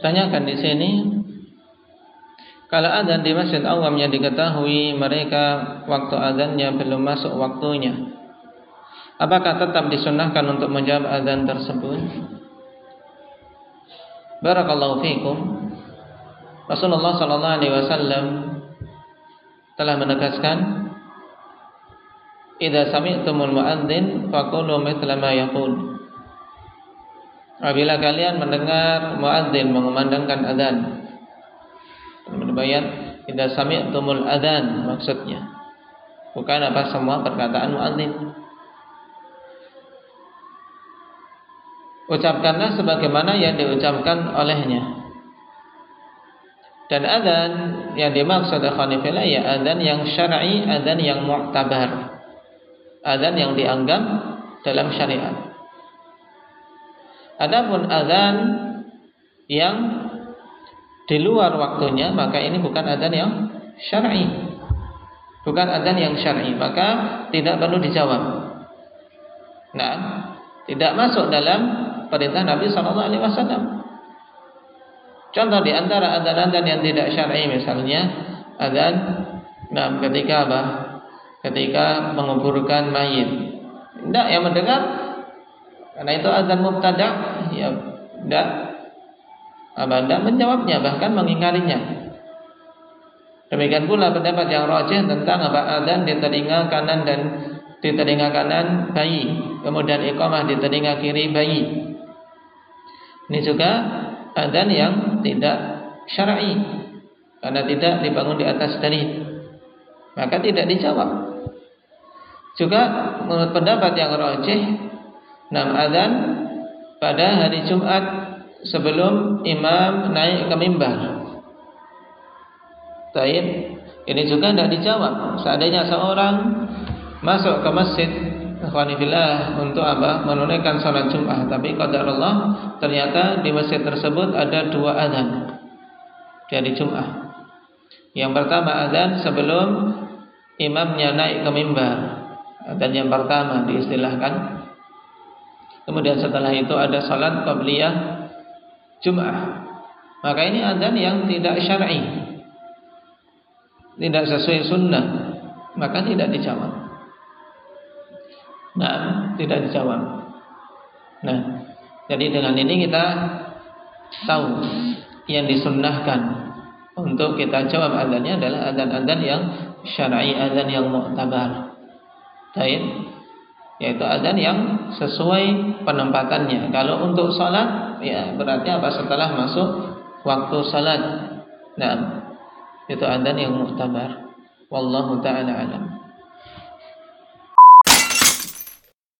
Tanyakan di sini. Kalau adzan di masjid awam yang diketahui mereka waktu adzannya belum masuk waktunya. Apakah tetap disunahkan untuk menjawab adzan tersebut? Barakallahu fiikum Rasulullah sallallahu alaihi wasallam telah menegaskan Idza sami'tumul muadzin faqulu mithla ma yaqul Apabila kalian mendengar muadzin mengumandangkan adzan. Berbayat idza sami'tumul adzan maksudnya. Bukan apa semua perkataan muadzin. Ucapkanlah sebagaimana yang diucapkan olehnya. Dan adzan yang dimaksud ikhwanifillah ya adzan yang syar'i, adzan yang mu'tabar. Adzan yang dianggap dalam syariat. Adapun azan yang di luar waktunya maka ini bukan azan yang syar'i. Bukan azan yang syar'i, maka tidak perlu dijawab. Nah, tidak masuk dalam perintah Nabi sallallahu alaihi wasallam. Contoh di antara azan-azan yang tidak syar'i misalnya azan nah ketika apa? Ketika menguburkan mayit. Tidak yang mendengar karena itu azan mubtada apa tidak menjawabnya bahkan mengingkarinya. Demikian pula pendapat yang rajih tentang apa azan di telinga kanan dan di telinga kanan bayi, kemudian iqamah di telinga kiri bayi. Ini juga azan yang tidak syar'i karena tidak dibangun di atas dalil. Maka tidak dijawab. Juga menurut pendapat yang rajih Nam adzan pada hari Jumat sebelum imam naik ke mimbar. Taib. Ini juga tidak dijawab. Seandainya seorang masuk ke masjid Alhamdulillah untuk apa? Menunaikan salat Jumat. Tapi qadar Allah ternyata di masjid tersebut ada dua adzan dari Jumat. Yang pertama adzan sebelum imamnya naik ke mimbar. Dan yang pertama diistilahkan Kemudian setelah itu ada salat qabliyah Jum'ah. Maka ini adzan yang tidak syar'i. Tidak sesuai sunnah, maka tidak dijawab. Nah, tidak dijawab. Nah, jadi dengan ini kita tahu yang disunnahkan untuk kita jawab adzannya adalah adzan-adzan yang syar'i, adzan yang mu'tabar. Baik yaitu azan yang sesuai penempatannya. Kalau untuk salat ya berarti apa setelah masuk waktu salat. Nah, itu azan yang muhtabar. Wallahu taala alam.